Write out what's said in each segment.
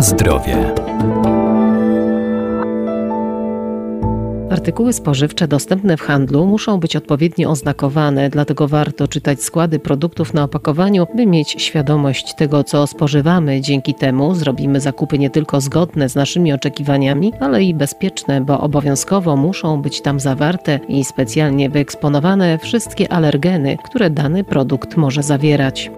Zdrowie. Artykuły spożywcze dostępne w handlu muszą być odpowiednio oznakowane, dlatego warto czytać składy produktów na opakowaniu, by mieć świadomość tego, co spożywamy. Dzięki temu zrobimy zakupy nie tylko zgodne z naszymi oczekiwaniami, ale i bezpieczne, bo obowiązkowo muszą być tam zawarte i specjalnie wyeksponowane wszystkie alergeny, które dany produkt może zawierać.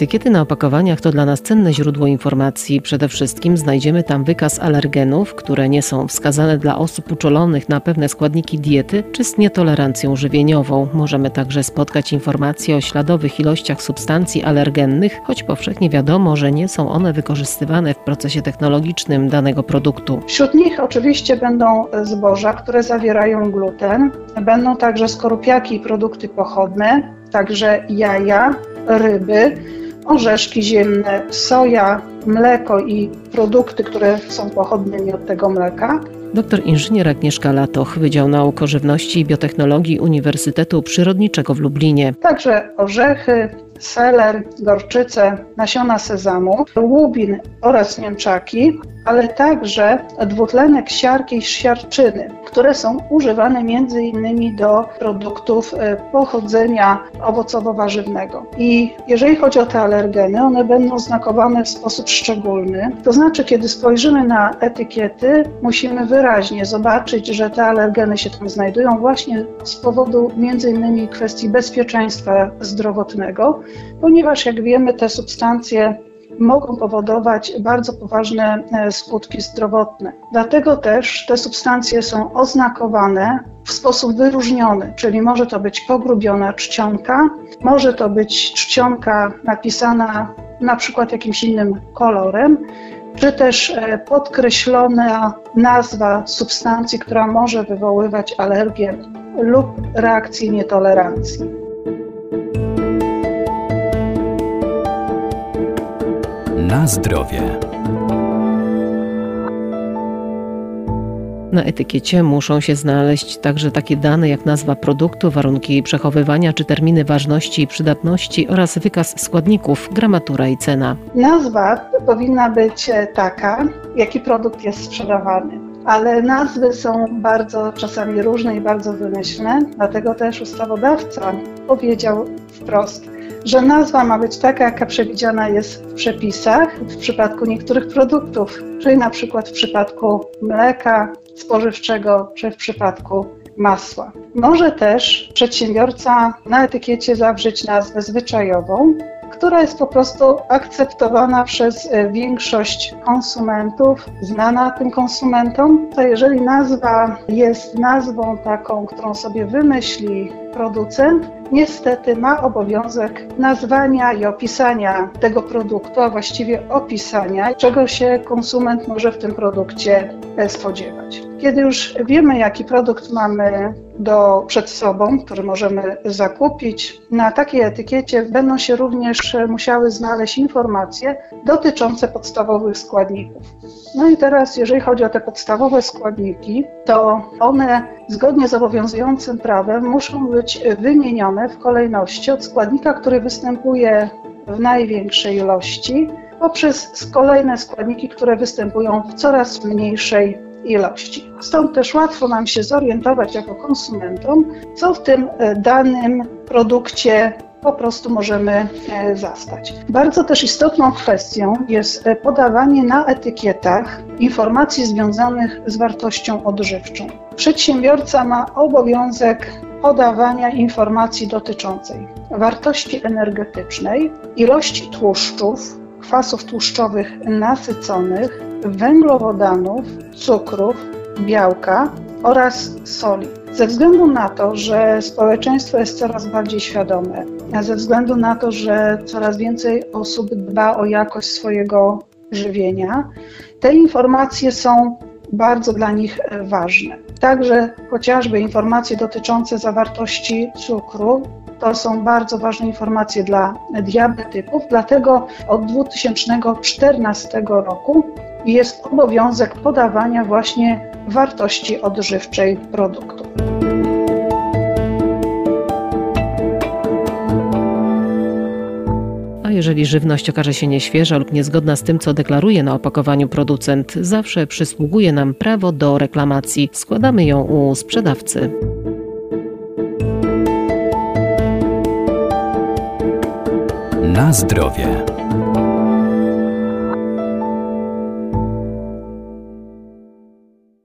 Etykiety na opakowaniach to dla nas cenne źródło informacji. Przede wszystkim znajdziemy tam wykaz alergenów, które nie są wskazane dla osób uczolonych na pewne składniki diety czy z nietolerancją żywieniową. Możemy także spotkać informacje o śladowych ilościach substancji alergennych, choć powszechnie wiadomo, że nie są one wykorzystywane w procesie technologicznym danego produktu. Wśród nich oczywiście będą zboża, które zawierają gluten, będą także skorupiaki i produkty pochodne, także jaja, ryby, orzeszki ziemne, soja, mleko i produkty, które są pochodnymi od tego mleka. Doktor inżynier Agnieszka Latoch, Wydział Nauk o Żywności i Biotechnologii Uniwersytetu Przyrodniczego w Lublinie. Także orzechy, seler, gorczyce, nasiona sezamu, łubin oraz mięczaki, ale także dwutlenek siarki i siarczyny, które są używane m.in. do produktów e, pochodzenia owocowo-warzywnego. I jeżeli chodzi o te alergeny, one będą znakowane w sposób szczególny. To znaczy, kiedy spojrzymy na etykiety, musimy wyraźnie zobaczyć, że te alergeny się tam znajdują właśnie z powodu m.in. kwestii bezpieczeństwa zdrowotnego, ponieważ jak wiemy, te substancje mogą powodować bardzo poważne e, skutki zdrowotne. Dlatego też te substancje są oznakowane w sposób wyróżniony, czyli może to być pogrubiona czcionka, może to być czcionka napisana na przykład jakimś innym kolorem, czy też e, podkreślona nazwa substancji, która może wywoływać alergię lub reakcję nietolerancji. Na zdrowie. Na etykiecie muszą się znaleźć także takie dane jak nazwa produktu, warunki przechowywania czy terminy ważności i przydatności oraz wykaz składników, gramatura i cena. Nazwa powinna być taka, jaki produkt jest sprzedawany. Ale nazwy są bardzo czasami różne i bardzo wymyślne, dlatego też ustawodawca powiedział wprost, że nazwa ma być taka, jaka przewidziana jest w przepisach w przypadku niektórych produktów, czyli na przykład w przypadku mleka spożywczego, czy w przypadku masła. Może też przedsiębiorca na etykiecie zawrzeć nazwę zwyczajową, która jest po prostu akceptowana przez e, większość konsumentów, znana tym konsumentom, to jeżeli nazwa jest nazwą taką, którą sobie wymyśli producent, niestety ma obowiązek nazwania i opisania tego produktu, a właściwie opisania, czego się konsument może w tym produkcie e, spodziewać. Kiedy już wiemy, jaki produkt mamy do, przed sobą, który możemy zakupić, na takiej etykiecie będą się również musiały znaleźć informacje dotyczące podstawowych składników. No i teraz, jeżeli chodzi o te podstawowe składniki, to one zgodnie z obowiązującym prawem muszą być wymienione w kolejności od składnika, który występuje w największej ilości, poprzez kolejne składniki, które występują w coraz mniejszej ilości. Stąd też łatwo nam się zorientować jako konsumentom, co w tym e, danym produkcie po prostu możemy e, zastać. Bardzo też istotną kwestią jest e, podawanie na etykietach informacji związanych z wartością odżywczą. Przedsiębiorca ma obowiązek podawania informacji dotyczącej wartości energetycznej, ilości tłuszczów, kwasów tłuszczowych nasyconych, węglowodanów, cukrów, białka oraz soli. Ze względu na to, że społeczeństwo jest coraz bardziej świadome, a ze względu na to, że coraz więcej osób dba o jakość swojego żywienia, te informacje są bardzo dla nich ważne. Także chociażby informacje dotyczące zawartości cukru to są bardzo ważne informacje dla diabetyków, dlatego od 2014 roku jest obowiązek podawania właśnie wartości odżywczej produktu. Jeżeli żywność okaże się nieświeża lub niezgodna z tym, co deklaruje na opakowaniu producent, zawsze przysługuje nam prawo do reklamacji. Składamy ją u sprzedawcy. Na zdrowie.